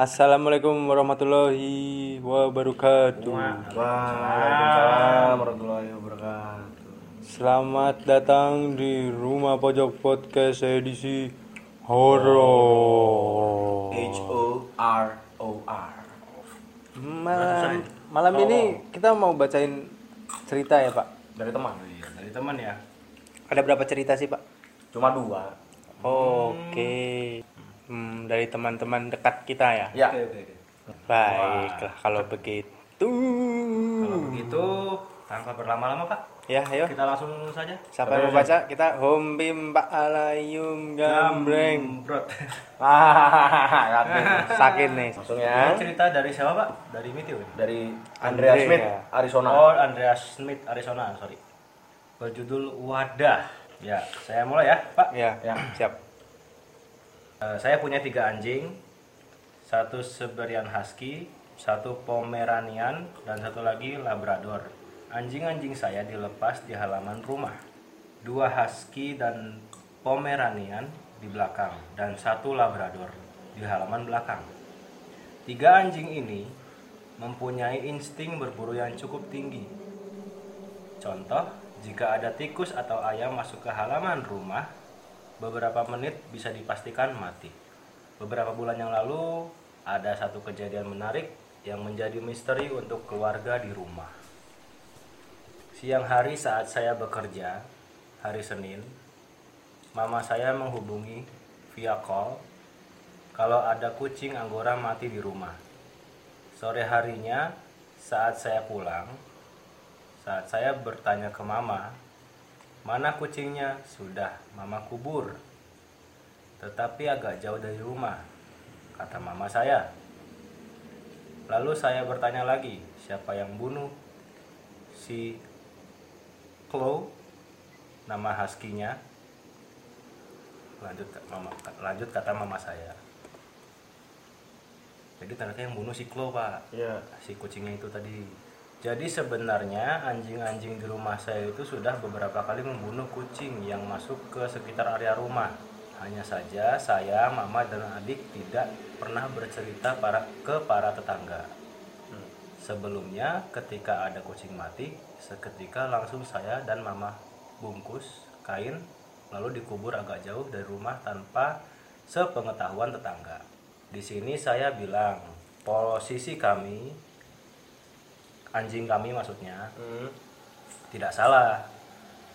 Assalamualaikum warahmatullahi wabarakatuh. Waalaikumsalam warahmatullahi wabarakatuh. Selamat datang di Rumah Pojok Podcast edisi horor. H O R O R. Malam, malam ini kita mau bacain cerita ya Pak. Dari teman. Iya, dari teman ya. Ada berapa cerita sih Pak? Cuma dua. Oke. Hmm, dari teman-teman dekat kita ya. Ya. Oke, oke, oke. Baiklah kalau begitu. Kalau begitu, tanpa berlama-lama Pak, Ya, ayo. kita langsung saja. Siapa yang mau baca? Kita home bim Pak Alayum Gambreng. Brot. Ah. Sakit nih. Langsung Ini ya. cerita dari siapa Pak? Dari Mitio. ya? Dari Andrea Andre, Smith, ya. Arizona. Oh, Andreas Smith Arizona, sorry. Berjudul Wadah. Ya, saya mulai ya, Pak. Ya, Ya. siap. Eh, saya punya tiga anjing, satu Siberian Husky, satu Pomeranian, dan satu lagi Labrador. Anjing-anjing saya dilepas di halaman rumah. Dua Husky dan Pomeranian di belakang, dan satu Labrador di halaman belakang. Tiga anjing ini mempunyai insting berburu yang cukup tinggi. Contoh, jika ada tikus atau ayam masuk ke halaman rumah, beberapa menit bisa dipastikan mati. Beberapa bulan yang lalu, ada satu kejadian menarik yang menjadi misteri untuk keluarga di rumah. Siang hari saat saya bekerja, hari Senin, mama saya menghubungi via call kalau ada kucing anggora mati di rumah. Sore harinya, saat saya pulang, saat saya bertanya ke mama, mana kucingnya? Sudah mama kubur. Tetapi agak jauh dari rumah, kata mama saya. Lalu saya bertanya lagi, siapa yang bunuh? Si Chloe, nama husky-nya. Lanjut, mama, lanjut kata mama saya. Jadi ternyata yang bunuh si Chloe, Pak Ya. si kucingnya itu tadi. Jadi sebenarnya anjing-anjing di rumah saya itu sudah beberapa kali membunuh kucing yang masuk ke sekitar area rumah. Hanya saja saya, mama dan adik tidak pernah bercerita para ke para tetangga. Sebelumnya ketika ada kucing mati, seketika langsung saya dan mama bungkus kain lalu dikubur agak jauh dari rumah tanpa sepengetahuan tetangga. Di sini saya bilang posisi kami anjing kami maksudnya Hmm. tidak salah.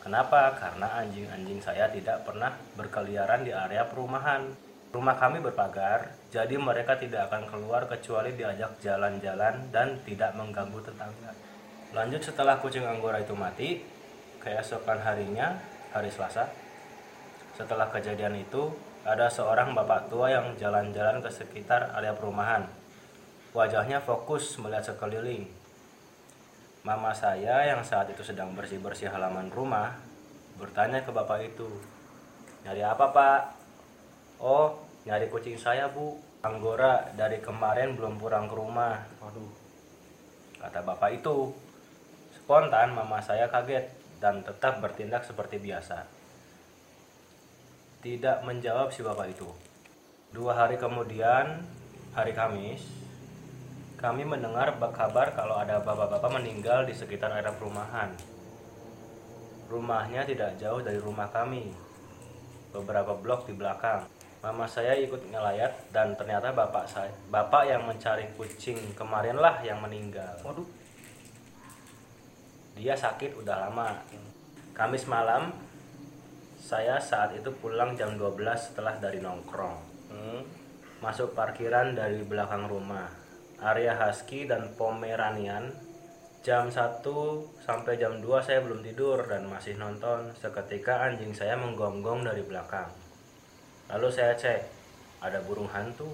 Kenapa? Karena anjing-anjing saya tidak pernah berkeliaran di area perumahan. Rumah kami berpagar, jadi mereka tidak akan keluar kecuali diajak jalan-jalan dan tidak mengganggu tetangga. Lanjut setelah kucing anggora itu mati, keesokan harinya, hari Selasa, setelah kejadian itu, ada seorang bapak tua yang jalan-jalan ke sekitar area perumahan. Wajahnya fokus melihat sekeliling. Mama saya yang saat itu sedang bersih-bersih halaman rumah bertanya ke bapak itu, "Nyari apa, Pak?" "Oh, nyari kucing saya, Bu. Anggora dari kemarin belum pulang ke rumah." Waduh. Kata bapak itu. Spontan mama saya kaget dan tetap bertindak seperti biasa. Tidak menjawab si bapak itu. Dua hari kemudian, hari Kamis, kami mendengar kabar kalau ada bapak-bapak meninggal di sekitar area perumahan. Rumahnya tidak jauh dari rumah kami, beberapa blok di belakang. Mama saya ikut ngelayat dan ternyata bapak saya, bapak yang mencari kucing kemarinlah yang meninggal. Waduh. Dia sakit udah lama. Kamis malam, saya saat itu pulang jam 12 setelah dari nongkrong. Hmm. Masuk parkiran dari belakang rumah. Area Husky dan Pomeranian. Jam 1 sampai jam 2 saya belum tidur dan masih nonton. Seketika anjing saya menggonggong dari belakang. Lalu saya cek, ada burung hantu.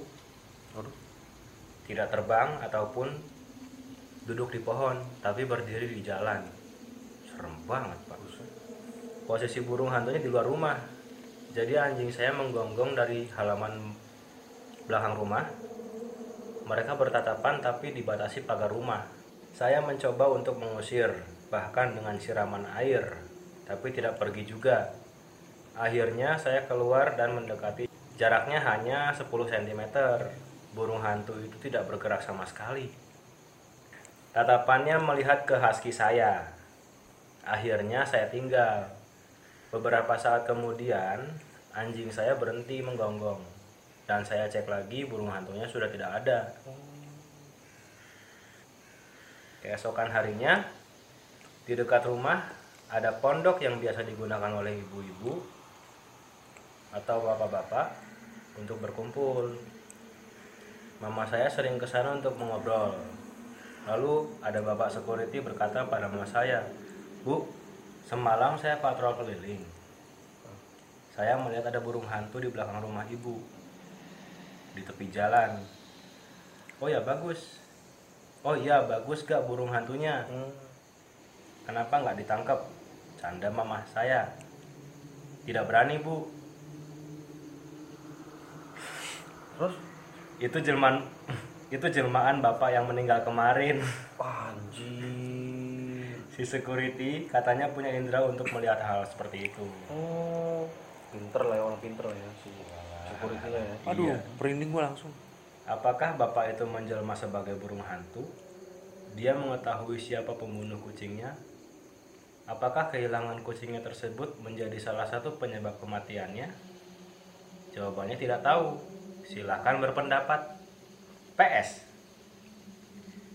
Tidak terbang ataupun duduk di pohon, tapi berdiri di jalan. Serem banget, Pak. Posisi burung hantunya di luar rumah. Jadi anjing saya menggonggong dari halaman belakang rumah. Mereka bertatapan tapi dibatasi pagar rumah. Saya mencoba untuk mengusir, bahkan dengan siraman air, tapi tidak pergi juga. Akhirnya saya keluar dan mendekati jaraknya hanya 10 cm. burung hantu itu tidak bergerak sama sekali. Tatapannya melihat ke husky saya. Akhirnya saya tinggal. Beberapa saat kemudian, anjing saya berhenti menggonggong. Dan saya cek lagi, burung hantunya sudah tidak ada. Keesokan harinya, di dekat rumah ada pondok yang biasa digunakan oleh ibu-ibu atau bapak-bapak untuk berkumpul. Mama saya sering ke sana untuk mengobrol. Lalu ada bapak security berkata pada mama saya, "Bu, semalam saya patrol keliling. Saya melihat ada burung hantu di belakang rumah ibu di tepi jalan. Oh ya bagus. Oh iya bagus gak burung hantunya? Hmm. Kenapa nggak ditangkap? Canda mama saya. Tidak berani bu. Terus Itu jelmaan itu jelmaan bapak yang meninggal kemarin. anjir. Si security katanya punya indera untuk melihat hal seperti itu. Oh, pinter lah ya orang pinter lah ya si security-nya ya. Aduh, Iya. merinding gua langsung. Apakah bapak itu menjelma sebagai burung hantu? Dia mengetahui siapa pembunuh kucingnya? Apakah kehilangan kucingnya tersebut menjadi salah satu penyebab kematiannya? Jawabannya tidak tahu. Silahkan berpendapat. PS.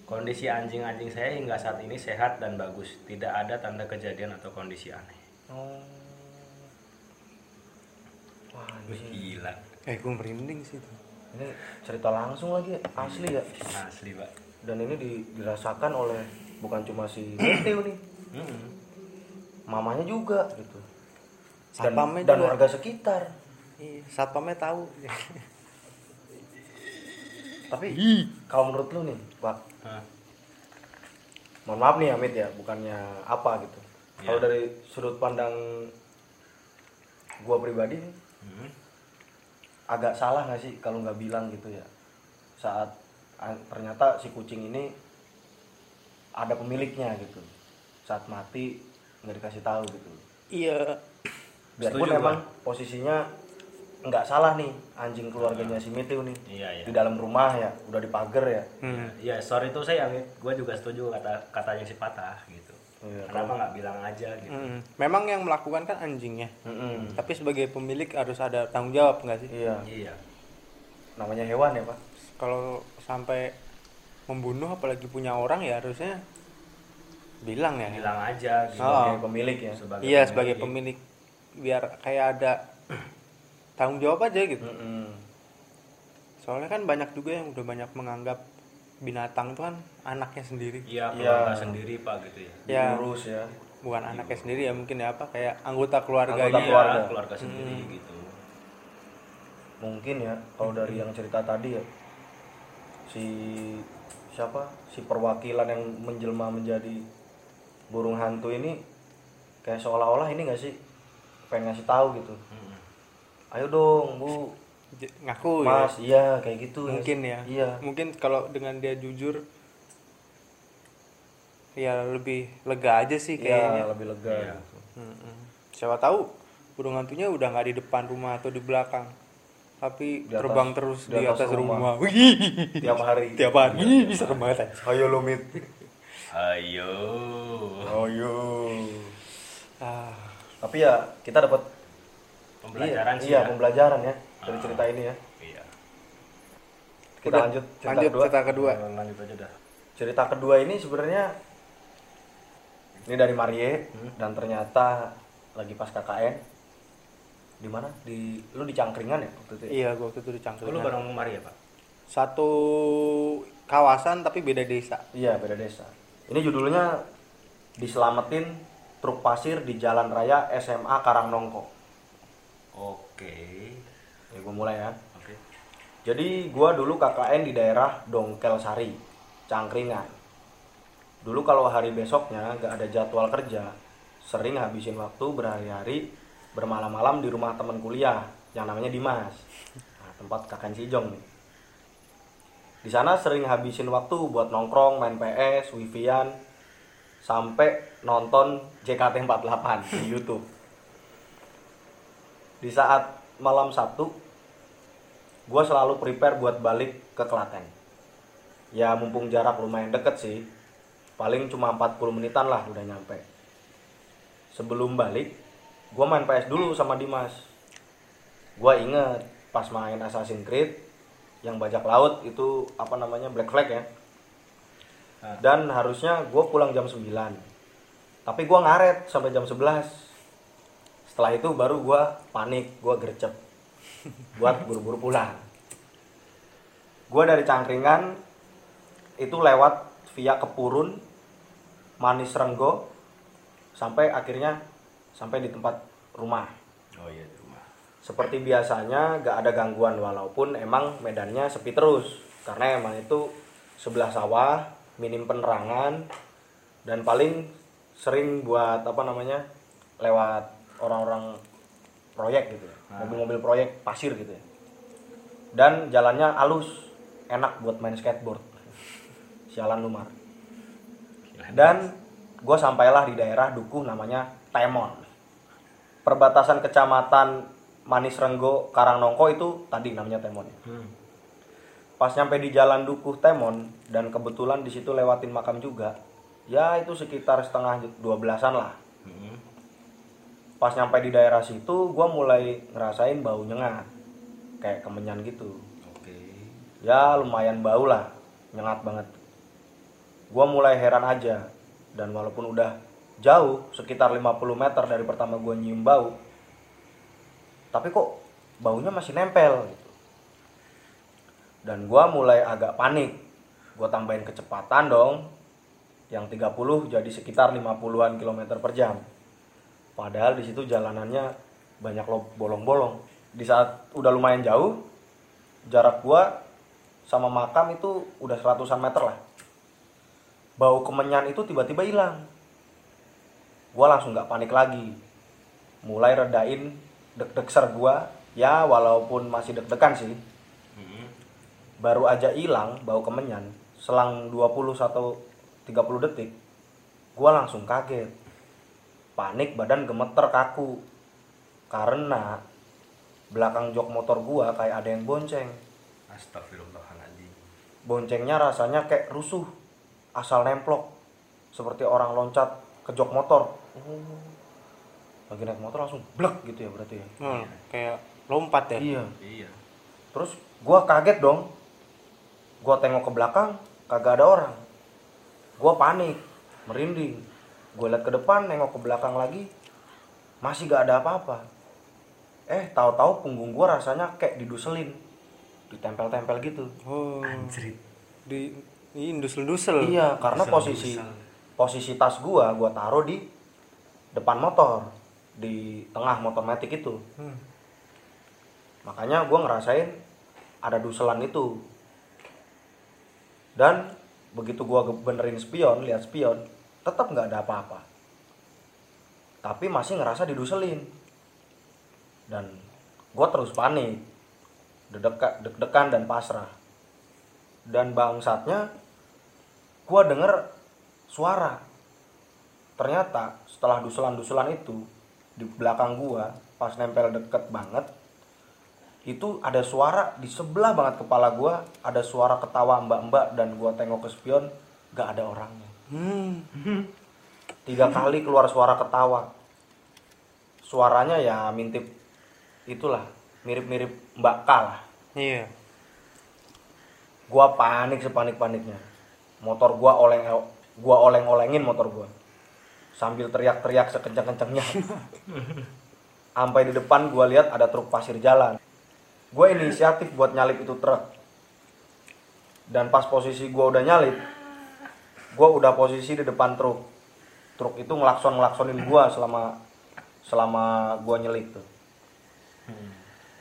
Kondisi anjing-anjing saya hingga saat ini sehat dan bagus. Tidak ada tanda kejadian atau kondisi aneh. Oh. Wah, gila. Eh, gua merinding sih itu. Ini cerita langsung lagi ya, asli ya. Asli, Pak. Dan ini di- dirasakan oleh bukan cuma si Matthew nih, Mm-mm. mamanya juga gitu. Dan, Satpamnya dan juga. warga sekitar. Iya, satpamnya tahu. Tapi kalau menurut lu nih, Pak, Hah. mohon maaf nih Amit ya, bukannya apa gitu. Iya. Kalau dari sudut pandang gua pribadi nih, Mm. Agak salah nggak sih kalau nggak bilang gitu ya saat an- ternyata si kucing ini ada pemiliknya gitu saat mati nggak dikasih tahu gitu Iya. biarpun Setuju, emang posisinya nggak salah nih anjing keluarganya si Miteu nih Iya, iya. di dalam rumah ya udah dipagar ya Hmm. Ya, sorry itu saya gue juga setuju kata katanya si patah gitu. Iya, Kenapa nggak bilang aja gitu? Mm. Memang yang melakukan kan anjingnya. Mm-mm. Tapi sebagai pemilik harus ada tanggung jawab nggak sih? iya Iya. namanya hewan ya pak Kalau sampai membunuh apalagi punya orang ya harusnya bilang ya. Bilang aja gitu. Oh. sebagai pemilik ya Sebagai iya sebagai pemilik biar kayak ada tanggung jawab aja gitu. Mm-mm. Soalnya kan banyak juga yang udah banyak menganggap binatang itu kan anaknya sendiri. Iya, Iya. keluarga sendiri pak gitu ya. Ya diurus ya bukan anaknya sendiri ya mungkin ya apa kayak anggota keluarganya. Anggota Iya, keluarga. keluarga sendiri gitu. mungkin ya kalau dari yang cerita tadi ya si siapa si perwakilan yang menjelma menjadi burung hantu ini kayak seolah-olah ini nggak sih pengen ngasih tahu gitu Mm-mm. ayo dong bu Ngaku ya. mas iya kayak gitu Mungkin ya. iya Mungkin kalau dengan dia jujur ya lebih lega aja sih kayaknya. iya lebih lega Iya. gitu. Mm-mm. Siapa tahu burung hantunya udah nggak di depan rumah atau di belakang, tapi Di atas- terbang terus di di, atas atas, rumah. rumah. Wih, tiap hari tiap hari Ih, serem banget. anjing. ayo lu mit Ayo. ayo Ah, tapi ya kita dapat Pembelajaran iya, sih iya ya. pembelajaran ya dari cerita ini ya Iya. kita udah, lanjut cerita lanjut kedua cerita kedua. Lanjut aja dah. cerita kedua ini sebenarnya ini dari Marie Hmm. dan ternyata lagi pas KKN di mana di lu di Cangkringan ya waktu itu ya? Iya, gua waktu itu di Oh, lu Cangkringan. bareng Maria pak? Satu kawasan tapi beda desa. iya beda desa ini judulnya diselamatin truk pasir di Jalan Raya SMA Karangnongko Oke. Ya gue mulai ya Oke. Jadi gua dulu KKN di daerah Dongkel Sari, Cangkringan. Dulu kalau hari besoknya nggak ada jadwal kerja, sering habisin waktu berhari-hari bermalam-malam di rumah teman kuliah yang namanya Dimas. Nah, tempat KKN Sijong nih. Di sana sering habisin waktu buat nongkrong, main PS, wifian, sampai nonton JKT48 di YouTube. Di saat malam Sabtu, gue selalu prepare buat balik ke Klaten. Ya mumpung jarak lumayan deket sih paling cuma 40 menitan lah udah nyampe. Sebelum balik gue main PS dulu sama Dimas. Gue inget pas main Assassin's Creed yang bajak laut itu apa namanya Black Flag ya. Ah. dan harusnya gue pulang jam 9 tapi gue ngaret sampai jam 11 setelah itu baru gue panik gue gercep. Buat buru-buru pulang. Gue dari Cangkringan itu lewat via Kepurun Manis Renggo sampai akhirnya sampai di tempat rumah. Oh iya di rumah. seperti biasanya gak ada gangguan walaupun emang medannya sepi terus. Karena emang itu sebelah sawah minim penerangan dan paling sering buat apa namanya lewat orang-orang proyek gitu ya. Mobil-mobil proyek pasir gitu ya. Dan jalannya halus enak buat main skateboard. Sialan lumar. Dan gue sampailah di daerah dukuh namanya Temon perbatasan kecamatan Manis Renggo Karangnongko itu tadi namanya Temon ya. Hmm. Pas nyampe di jalan Dukuh Temon dan kebetulan di situ lewatin makam juga, ya itu sekitar setengah dua belasan lah. Pas nyampe di daerah situ, gua mulai ngerasain bau nyengat, kayak kemenyan gitu. Oke. Ya lumayan bau lah, nyengat banget. Gua mulai heran aja, dan walaupun udah jauh, sekitar 50 meter dari pertama gua nyium bau, tapi kok baunya masih nempel gitu. Dan gua mulai agak panik. Gua tambahin kecepatan dong. Yang 30 jadi sekitar 50-an kilometer per jam. Padahal di situ jalanannya banyak lo- bolong-bolong. Di saat udah lumayan jauh, jarak gua sama makam itu udah seratusan meter lah. Bau kemenyan itu tiba-tiba hilang. Gua langsung nggak panik lagi. Mulai redain deg-deg ser gua. Ya walaupun masih deg-degan sih. Hmm. Baru aja hilang bau kemenyan. Selang 20 atau 30 detik. Gua langsung kaget. Panik badan gemeter kaku. Karena belakang jok motor gua kayak ada yang bonceng. Astagfirullahaladzim. Boncengnya rasanya kayak rusuh, asal nemplok, seperti orang loncat ke jok motor. Oh. Lagi naik motor langsung blek gitu ya berarti ya. Hmm, kayak lompat ya Iya. Iya. Terus gua kaget dong. Gua tengok ke belakang, kagak ada orang. Gua panik, merinding. Gua lihat ke depan, nengok ke belakang lagi, masih gak ada apa-apa. Eh, tahu-tahu punggung gua rasanya kayak diduselin, ditempel-tempel gitu. oh Anjrit. di ini dusel-dusel Iya, karena Dusel, posisi dusel. posisi tas gua gua taruh di depan motor, di tengah motor matic itu. Hmm. Makanya gua ngerasain ada duselan itu. Dan begitu gua ge- benerin spion, lihat spion, tetap nggak ada apa-apa. Tapi masih ngerasa diduselin. Dan gua terus panik, deg-degan dan pasrah. Dan bangsatnya gua denger suara. Ternyata setelah duselan-duselan itu di belakang gua pas nempel deket banget itu ada suara di sebelah banget kepala gua ada suara ketawa mbak-mbak dan gua tengok ke spion gak ada orangnya Hmm. tiga kali keluar suara ketawa. Suaranya ya mintip itulah mirip-mirip mbak K lah. Iya. Gua panik sepanik paniknya motor gua oleng gua oleng-olengin motor gua. Sambil teriak-teriak sekencang-kencangnya sampai di depan gua lihat ada truk pasir jalan. Gue inisiatif buat nyalip itu truk. Dan pas posisi gua udah nyalip gua udah posisi di depan truk. Truk itu ngelakson ngelaksonin gua selama selama gua nyelip tuh. Hmm.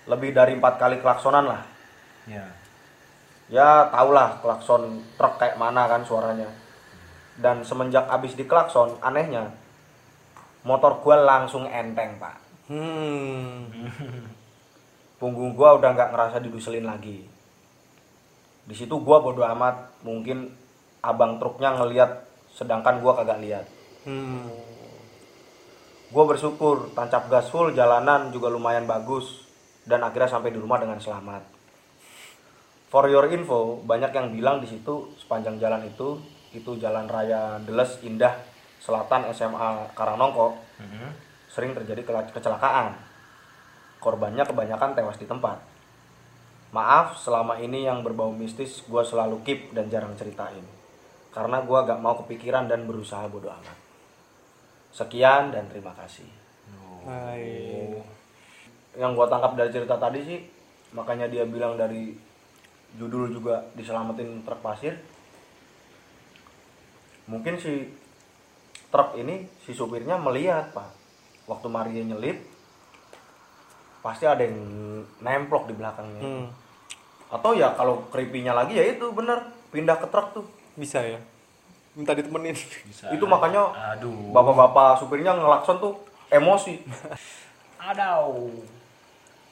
lebih dari empat kali klaksonan lah. Ya. ya tau lah klakson truk kayak mana kan suaranya. Dan semenjak abis diklakson anehnya motor gua langsung enteng pak. Hmm. Punggung gua udah nggak ngerasa diduselin lagi. Di situ gua bodo amat mungkin abang truknya ngeliat sedangkan gua kagak lihat hmm gua bersyukur tancap gas full jalanan juga lumayan bagus dan akhirnya sampai di rumah dengan selamat For your info, banyak yang bilang di situ sepanjang jalan itu itu jalan raya Deles Indah Selatan SMA Karangnongko Mhm. sering terjadi kecelakaan. Korbannya kebanyakan tewas di tempat. Maaf, selama ini yang berbau mistis gue selalu keep dan jarang ceritain. Karena gue gak mau kepikiran dan berusaha bodoh amat. Sekian dan terima kasih. Hai. Yang gue tangkap dari cerita tadi sih, makanya dia bilang dari judul juga diselamatin truk pasir. Mungkin si truk ini, si supirnya melihat pak, waktu Maria nyelip, pasti ada yang nemplok di belakangnya. Hmm, Atau ya kalau creepy-nya lagi ya itu bener pindah ke truk tuh. Bisa ya. Minta ditemenin. Bisa. Itu makanya Aduh. bapak-bapak supirnya ngelakson tuh emosi. Adau.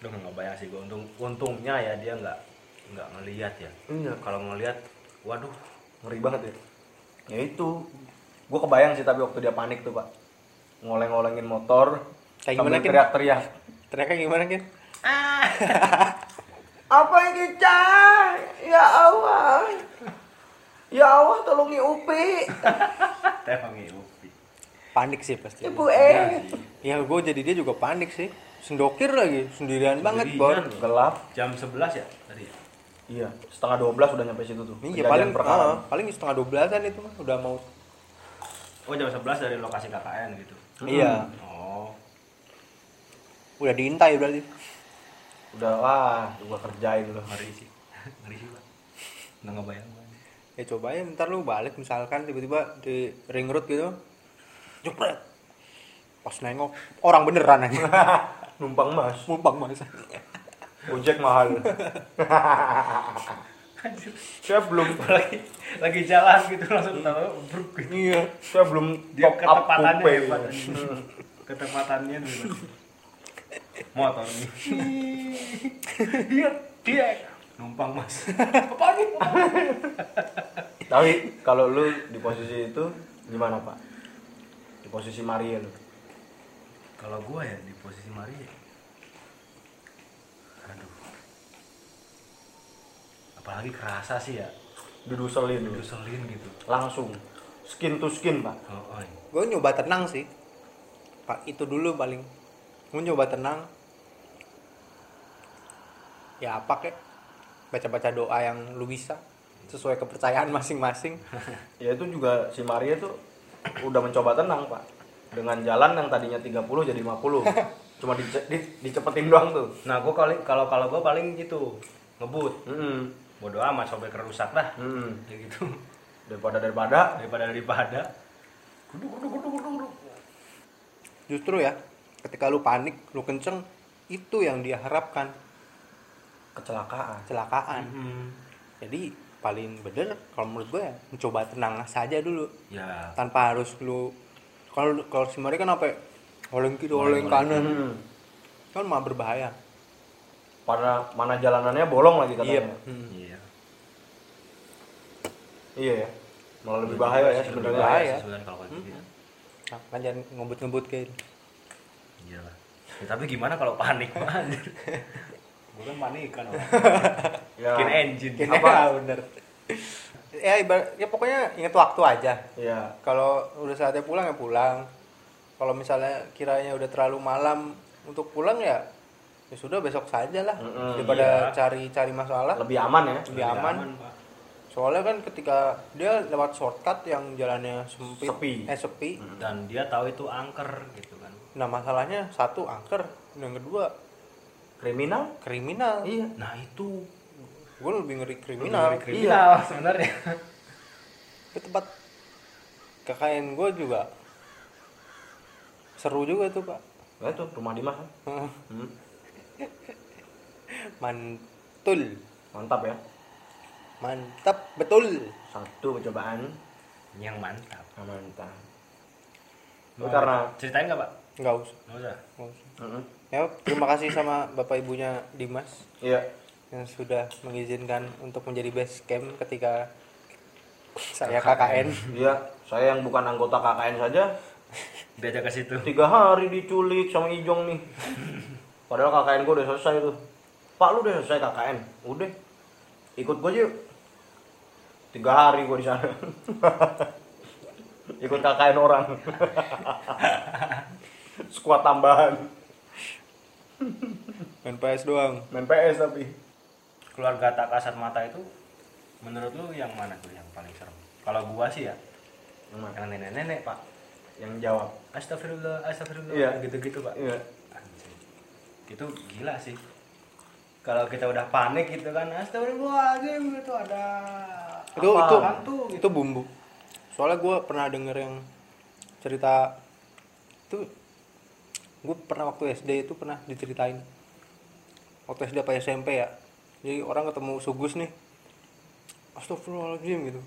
Udah nggak bayang sih gue. Untung, untungnya ya dia nggak nggak ngelihat ya. Iya. Kalau ngelihat, waduh. ngeri banget ya ya itu gue kebayang sih tapi waktu dia panik tuh pak ngoleng-ngolengin motor Kayak gimana, Kin? teriak-teriak Teriaknya gimana kan? apa ini cah ya Allah ya Allah tolongi upi Temangi Upi. Panik sih pasti. ibu eh Ya gue jadi dia juga panik sih. Sendokir lagi, sendirian banget. Bor. gelap Jam 11 ya tadi. iya setengah 12 udah nyampe situ tuh Iya paling perkara. ah, paling setengah dua belasan itu mah udah mau. Oh jam 11 dari lokasi KKN gitu. Iya, Oh. udah diintai berarti. udah wah gua kerjain loh Ngeri sih. Ngeri sih, Pak. Nggak ngebayang. Ya cobain ntar lu balik misalkan tiba-tiba di ring road gitu. Jepret. Pas nengok orang beneran aja. numpang mas Mumpang mas. ojek mahal saya belum lagi lagi jalan gitu langsung tahu bruk gitu. Iya. saya belum Dia top up ketepatannya coupe. hebat. Ketepatannya dulu. Motor nih. Dia dia numpang mas. Apa nih? Tapi kalau lu di posisi itu gimana pak? Di posisi Maria lu? Kalau gua ya di posisi Maria. Aduh. Apalagi kerasa sih ya. Diduselin lu. Diuselin gitu. Langsung. Skin to skin pak. Oh, oh, iya. Gue nyoba tenang sih. Pak itu dulu paling. Gue nyoba tenang. Ya apa kek? Baca-baca doa yang lu bisa sesuai kepercayaan masing-masing. Ya itu juga si Maria tuh udah mencoba tenang pak. Dengan jalan yang tadinya 30 jadi 50. Cuma dice- di- dicepetin doang tuh. Nah, gua kali kalau kalau gua paling gitu ngebut. Mm Bodoh amat sampai kerusak dah. -mm. Ya gitu. Daripada daripada Daripada daripada. Guduk guduk guduk guduk guduk. Justru ya, ketika lu panik, lu kenceng, itu yang dia kecelakaan. kecelakaan. Jadi paling bener kalau menurut gue ya mencoba tenang saja dulu Ya. tanpa harus lu kalau kalau si Mari kan apa oleng kiri oleng kanan Mm. kan malah berbahaya Pada mana jalanannya bolong lagi katanya. Hmm. Iya. Iya ya. Malah lebih bahaya ya Lebih sebenarnya. bahaya. sih sebenarnya kalau kayak gitu. Nah, kan jangan ngebut-ngebut kayak gitu. Iya lah. Ya, tapi gimana kalau panik mah? Gue kan panikan orang. Ya. Bikin engine. Gini, ya, bener ya ibarat ya pokoknya ingat waktu aja Iya. kalau udah saatnya pulang ya pulang kalau misalnya kiranya udah terlalu malam untuk pulang ya ya sudah besok saja lah Mm-mm, daripada iya. cari-cari masalah Lebih aman ya. lebih aman Pak. soalnya kan ketika dia lewat shortcut yang jalannya sempit Sepi. eh sepi Dan dia tahu itu angker gitu kan. nah masalahnya satu angker yang kedua Kriminal? kriminal Iya. Nah itu gue lebih ngeri kriminal Ngeri kriminal sebenarnya. Tapi tempat KKN gue juga seru juga tuh pak Nah itu rumah Dimas kan. Hmm. mantul Mantap ya. mantap betul Satu percobaan. Yang mantap. Nah, mantap. Mau karena ceritain nggak pak? nggak usah, Nggak usah. nggak usah. Mm-mm. Ya terima kasih sama bapak ibunya Dimas Iya. yang sudah mengizinkan untuk menjadi base camp ketika saya KKN Iya. Saya yang bukan anggota KKN saja Diajak ke situ. tiga hari diculik sama Ijong nih. Padahal KKN gue udah selesai tuh. Pak lu udah selesai KKN? Udah. ikut gue yuk tiga hari gue di sana ikut KKN orang skuad tambahan PS doang. Main PS tapi. Keluarga tak kasat mata itu menurut lu yang mana tuh yang paling serem? Kalau gua sih ya. Yang mana? yang nenek-nenek pak. Yang jawab. Astagfirullah astagfirullah Iya. gitu-gitu pak. Iya. Itu gila sih. Kalau kita udah panik gitu kan astagfirullahaladzim itu ada itu apa, itu hantu gitu. itu bumbu. Soalnya gue pernah denger yang cerita itu gue pernah waktu SD itu pernah diceritain waktu SD apa SMP ya. Jadi orang ketemu sugus nih. Astagfirullahaladzim gitu.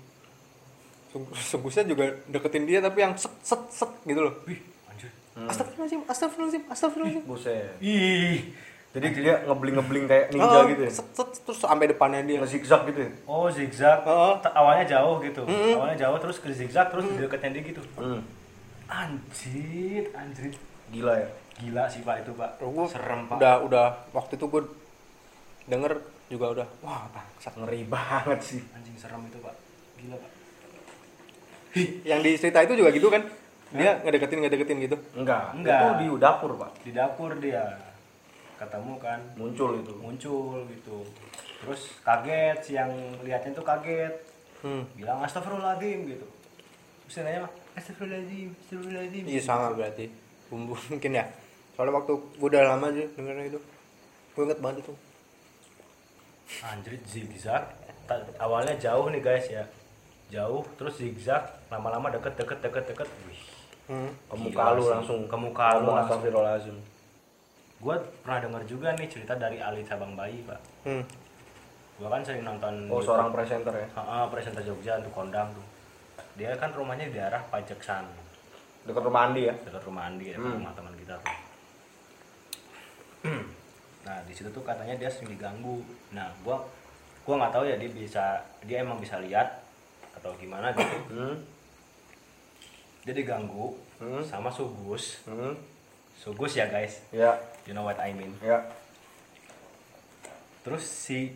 Sug- sugusnya juga deketin dia tapi yang set set set gitu loh. Wih anjir. Astagfirullahaladzim astagfirullahaladzim astagfirullahaladzim. Buset. Ih. Jadi dia ngebling ngebling kayak ninja Oh, gitu ya? set, set, terus sampai depannya dia. Ngezigzag gitu ya? Oh zigzag. Oh. Awalnya jauh gitu. Awalnya jauh terus ke zigzag terus di dekatnya dia gitu. Hmm. anjir anjir. Gila ya gila sih pak itu pak. Gua serem pak. udah udah. Waktu itu gue denger juga udah wah bangsat ngeri banget sih. Anjing serem itu pak. Gila pak. Yang di cerita itu juga gitu kan? Dia ngedeketin ngedeketin gitu? Enggak, Enggak. itu di dapur pak. Di dapur dia. Ketemu kan. Muncul itu. Muncul gitu. Terus kaget si yang liatnya tuh kaget. Hmm. bilang astagfirullahaladzim gitu. Terus dia nanya astagfirullahaladzim astagfirullahaladzim iya sama berarti. Bumbu mungkin ya soalnya waktu gue udah lama aja dengerin itu. Gue inget banget itu. Anjir zigzag. Ta- awalnya jauh nih guys ya. Jauh terus zigzag lama-lama deket deket deket deket. Wih. Hmm. ke muka Gila lu sih. langsung. Ke muka lu ngomong langsung. gue pernah dengar juga nih cerita dari Ali Sabang Bayi pak. Hmm. gue kan sering nonton oh YouTube. seorang presenter ya? Ah, presenter Jogja untuk kondang tuh. Dia kan rumahnya di daerah Pajeksan dekat rumah Andi ya? Dekat rumah Andi ya, Hmm. rumah teman kita tuh nah di situ tuh katanya dia sering diganggu. Nah gua gua nggak tahu ya dia bisa dia emang bisa lihat atau gimana gitu. Hmm. dia diganggu Hmm. sama sugus. Hmm. sugus ya guys. Ya. You know what I mean. Ya. Terus si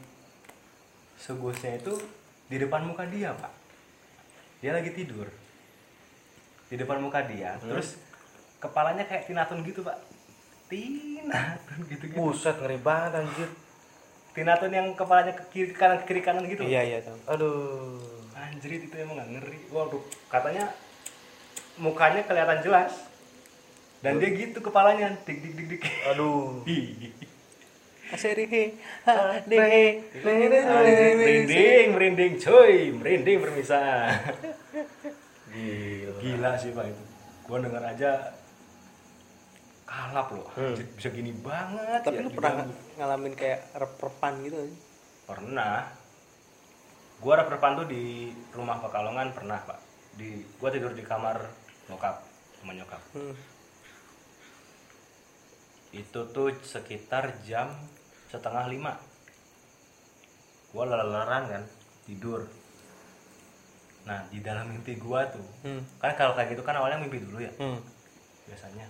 sugusnya itu di depan muka dia pak. Dia lagi tidur. Di depan muka dia. Hmm. terus kepalanya kayak tinatun gitu pak tinatun gitu gitu buset ngeri banget anjir. Tinatun yang kepalanya ke kiri kanan ke kiri kanan gitu. Iya iya tahu. Aduh. Anjir itu emang gak ngeri. Waduh katanya mukanya kelihatan jelas. Dan dia gitu kepalanya. Dik dik dik dik. Aduh. Hadehe Anjir, merinding merinding cuy. Merinding permisa gila. Gila sih pak itu. Gua denger aja kalap loh Hmm. Bisa gini banget tapi ya, lu pernah diganggu. ngalamin kayak rep-repan gitu pernah gua rep-repan tuh di rumah Pekalongan pernah pak di gua tidur di kamar nyokap sama nyokap hmm. itu tuh sekitar jam setengah lima gua leleran kan tidur nah di dalam mimpi gua tuh Hmm. kan kalau kayak gitu kan awalnya mimpi dulu ya Hmm. biasanya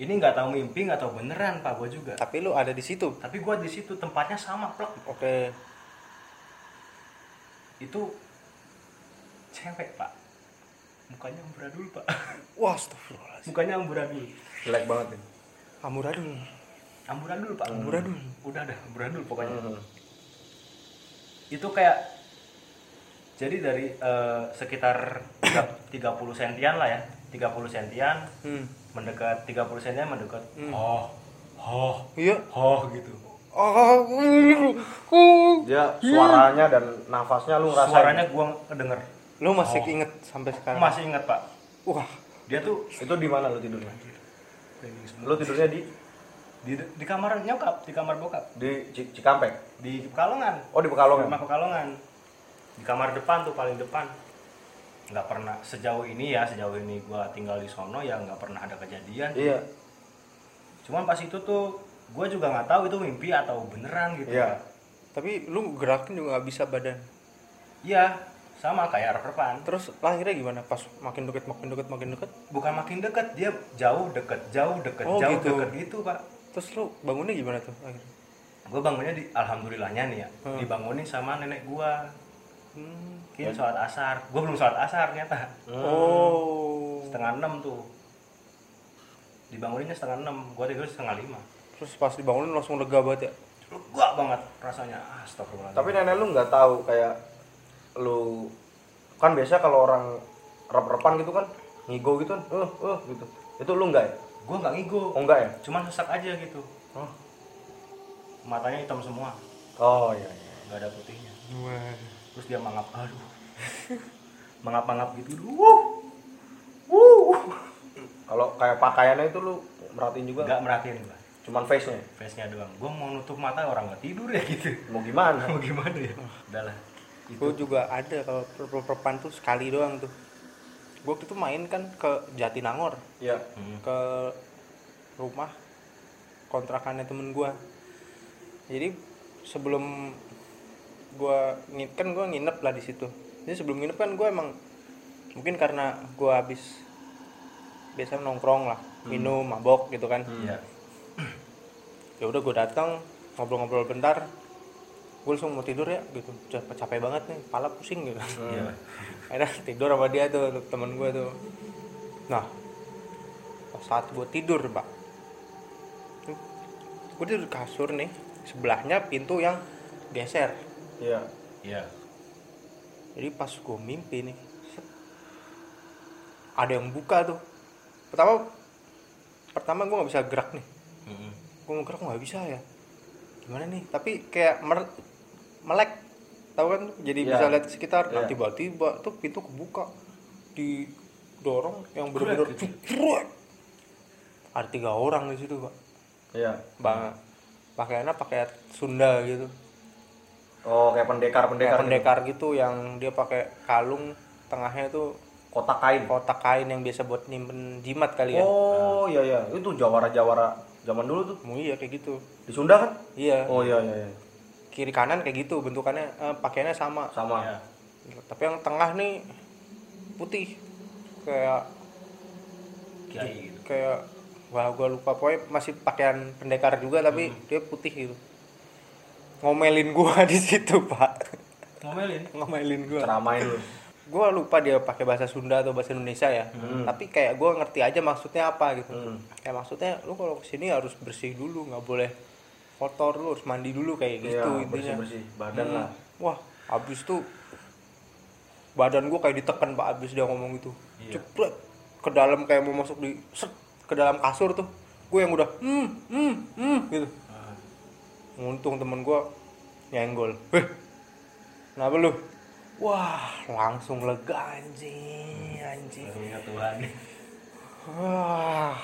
ini nggak tahu mimpi nggak tahu beneran pak gua juga. Tapi lu ada di situ? Tapi gua di situ tempatnya sama plek. Oke. Itu cewek pak. Mukanya amburadul pak. Wah astagfirullahaladzim. Mukanya amburadul jelek banget ya amuradul amburadul pak. Amburadul. udah dah amburadul pokoknya. Hmm. itu kayak jadi dari eh, sekitar tiga- 30 sentian lah ya. 30 sentian. Hmm. Mendekat 30 sentian mendekat. Hmm. oh oh iya. oh gitu. Oh. Dia suaranya dan nafasnya lu ngerasain. Suaranya gua kedenger lu masih Oh. inget sampai sekarang? Masih inget pak. Wah. Dia tuh itu di mana lu tidurnya? Lu tidurnya di? Di, di kamar nyokap di kamar bokap. Di Ci- Cikampek? Di Pekalongan. Oh di Pekalongan. Rumah Pekalongan. Di kamar depan tuh paling depan nggak pernah sejauh ini ya sejauh ini gua tinggal di sono ya nggak pernah ada kejadian. Iya. Cuman pas itu tuh gua juga nggak tahu itu mimpi atau beneran gitu. Iya. tapi lu gerakin juga nggak bisa badan. Iya sama kayak rep-repan terus lahirnya gimana? Pas makin deket makin deket makin deket? Bukan makin deket dia jauh deket jauh deket Oh, jauh gitu. deket gitu pak. Terus lu bangunnya gimana tuh akhirnya? Gue bangunnya di alhamdulillahnya nih ya dibangunin sama nenek gua Hmm. Kini sholat asar gue belum sholat asar ternyata Oh. setengah enam tuh dibanguninnya setengah enam gue tidur setengah lima Terus pas dibangunin langsung lega banget ya. lega banget rasanya astagfirullahaladzim Tapi nenek lu nggak tahu kayak lu kan biasa kalau orang rep-repan gitu kan ngigo gitu kan, eh eh gitu. Itu lu nggak ya? gue nggak ngigo Oh enggak ya? cuman sesak aja gitu Oh, matanya hitam semua oh iya iya. nggak ada putihnya Wah. Terus dia mangap aduh mangap mangap gitu wuh wuh Kalau kayak pakaiannya itu lu merhatiin juga? nggak merhatiin gua Cuman face-nya. face nya doang gue mau nutup mata orang nggak tidur ya gitu Mau gimana? mau gimana ya udahlah itu Gue juga ada kalau perpan tuh sekali doang tuh. Gue waktu itu main kan ke Jatinangor, Iya. Hmm. ke rumah kontrakannya temen gue. Jadi sebelum gue kan gue nginep lah di situ. Jadi sebelum nginep kan gue emang mungkin karena gue habis biasa nongkrong lah, minum, mabok gitu kan. Iya. ya udah gue datang ngobrol-ngobrol bentar gue langsung mau tidur ya gitu capek capek banget nih kepala pusing gitu Iya. akhirnya tidur sama dia tuh temen gue tuh nah pas saat gue tidur pak gue tidur di kasur nih sebelahnya pintu yang geser Iya. Iya. jadi pas gue mimpi nih ada yang buka tuh pertama pertama gue nggak bisa gerak nih Mm-mm. gue mau gerak nggak bisa ya gimana nih tapi kayak mer- melek tahu kan jadi Iya. bisa lihat sekitar nah Iya. tiba-tiba tuh pintu kebuka didorong yang bener-bener Krek gitu. ada tiga orang di situ pak Iya. bang pakaiannya pakai Sunda gitu Oh, kayak pendekar-pendekar. kayak gitu. pendekar gitu yang dia pakai kalung tengahnya tuh Kotak kain. kotak kain yang biasa buat nyimpen jimat kali ya Oh, iya iya. Itu jawara-jawara zaman dulu tuh. mau iya kayak gitu Di Sunda kan? iya Oh iya iya iya. kiri kanan kayak gitu bentukannya eh, pakaiannya sama Sama. Iya. tapi yang tengah nih putih kayak Kiai gitu. kayak wah gua lupa pokoknya masih pakaian pendekar juga tapi dia putih gitu ngomelin gua di situ pak Ngomelin. ngomelin gua Ceramain lu. gua lupa dia pakai bahasa Sunda atau bahasa Indonesia ya tapi kayak gua ngerti aja maksudnya apa gitu Hmm. kayak maksudnya lu kalau ke sini harus bersih dulu nggak boleh kotor lu harus mandi dulu kayak gitu Iya, intinya bersih-bersih badan Hmm. lah. Wah, habis tuh badan gua kayak ditekan Pak habis dia ngomong gitu. Iya. Cepet ke dalam kayak mau masuk di set ke dalam kasur tuh. Gue yang udah hmm hmm hmm gitu. Ah, Untung temen gua nyenggol. Weh. Kenapa lu? Wah, langsung lega anjing, anjing. Tuhan. Wah.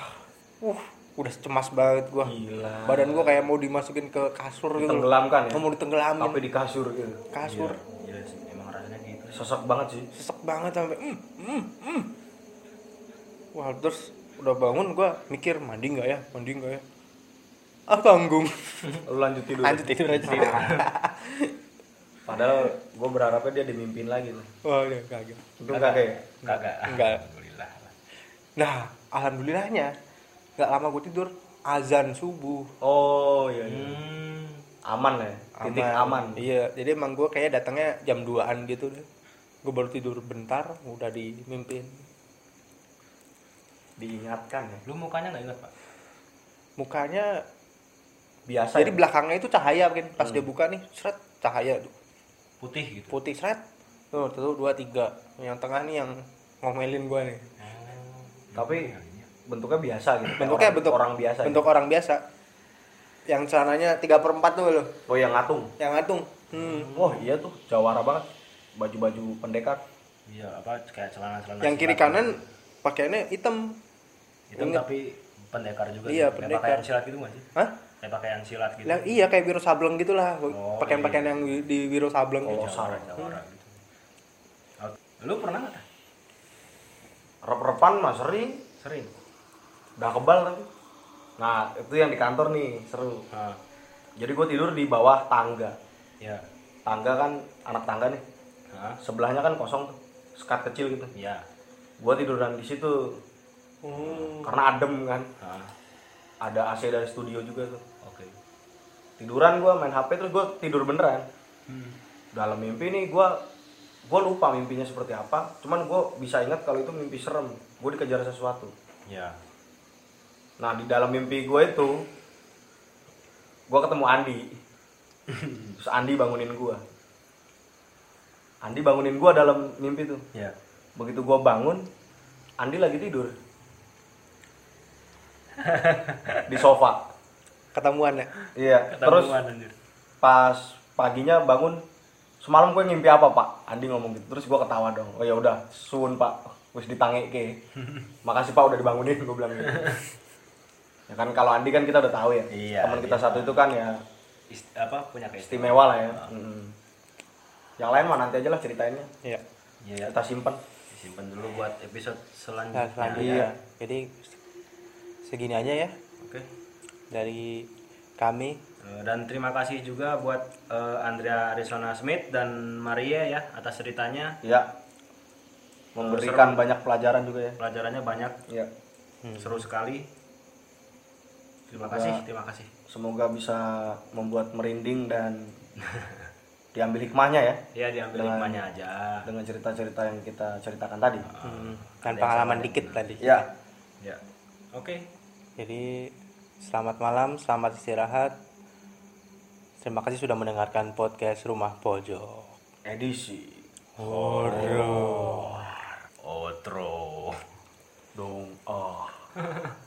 Uh, udah cemas banget gua. Gila. Badan gua kayak mau dimasukin ke kasur gitu. Tenggelamkan ya. Mau ditengelamin Tapi di kasur gitu. kasur. Iya sih, emang rasanya gitu. Sesek banget sih. sesek banget sampai mm, mm, mm. wah terus udah bangun gua mikir mandi nggak ya mandi nggak ya ah tanggung Lu lanjut tidur. lanjut tidur aja Padahal gue berharapnya dia dimimpin lagi tuh. wah udah kagak kagak ya? Kagak. Enggak. Alhamdulillah. nah alhamdulillahnya nggak lama gue tidur azan subuh Oh iya iya. Hmm. Aman ya. Titik aman. iya jadi emang gue kayak datangnya jam 2an gitu deh gue baru tidur bentar udah dimimpin Diingatkan ya. Lu mukanya nggak ingat pak? mukanya Biasa. jadi ya? belakangnya itu cahaya kan pas dia buka nih seret cahaya tuh Putih gitu. putih seret tuh tuh dua tiga yang tengah nih yang ngomelin gua nih Oh. Tapi bentuknya biasa gitu. Kayak bentuknya orang, bentuk orang biasa. bentuk orang biasa yang celananya tiga per empat tuh loh? Oh yang ngatung. yang ngatung hmm. Oh iya tuh jawara banget. Baju-baju pendekar. Iya apa kayak celana-celana. yang kiri silat kanan pakaiannya hitam gitu. Hitam Ingat. tapi pendekar juga. Iya, gitu. pendekar. Kayak pakaian silat gitu nggak sih? Hah? Kayak pakaian silat gitu. Lah, iya kayak Wiro Sableng gitulah Oh, pakaian-pakaian yang di, Wiro Sableng Oh, gitu. Jawara, jawara gitu. Oh, Lu pernah nggak? Rep-repan mah sering. Sering. Udah kebal tapi. Nah itu yang di kantor nih seru. Ah, Jadi gue tidur di bawah tangga. ya. Tangga kan anak tangga nih. Ah, Sebelahnya kan kosong tuh. Sekat kecil gitu. ya. Gue tiduran di situ Hmm. karena adem kan. Ah, Ada AC dari studio juga tuh. oke. tiduran gue main hp terus gue tidur beneran. Dalam mimpi nih gue gue lupa mimpinya seperti apa. Cuman gue bisa ingat kalau itu mimpi serem. Gue dikejar sesuatu. Ya. nah di dalam mimpi gue itu gue ketemu Andi. Terus Andi bangunin gue Andi bangunin gue dalam mimpi tuh. Ya. begitu gue bangun Andi lagi tidur di sofa ketemuan ya iya terus Ketemuan anjir. pas paginya bangun semalam gue ngimpi apa pak Andi ngomong gitu terus gue ketawa dong oh ya udah sun pak wis ditangi ke makasih pak udah dibangunin gue bilang gitu ya kan kalau Andi kan kita udah tahu ya Iya, teman kita iya. satu itu kan ya Ist- apa punya keistimewaan. istimewa lah ya Mm. yang lain mah nanti aja lah ceritainnya iya Iya, ya. kita simpen Simpan dulu buat episode nah, selanjutnya. selanjutnya Iya. jadi segini aja ya Oke. dari kami Eh, Dan terima kasih juga buat eh, Andrea Arizona Smith dan Maria ya atas ceritanya. ya memberikan banyak pelajaran juga ya Pelajarannya banyak, ya seru sekali. Terima kasih, terima kasih. semoga bisa membuat merinding dan diambil hikmahnya ya Ya diambil Dengan- hikmahnya aja. dengan cerita-cerita yang kita ceritakan tadi hmm, dan pengalaman dikit tadi ya Ya. Oke. Jadi selamat malam selamat istirahat. Terima kasih sudah mendengarkan podcast rumah pojok. Edisi. Outro. dong ah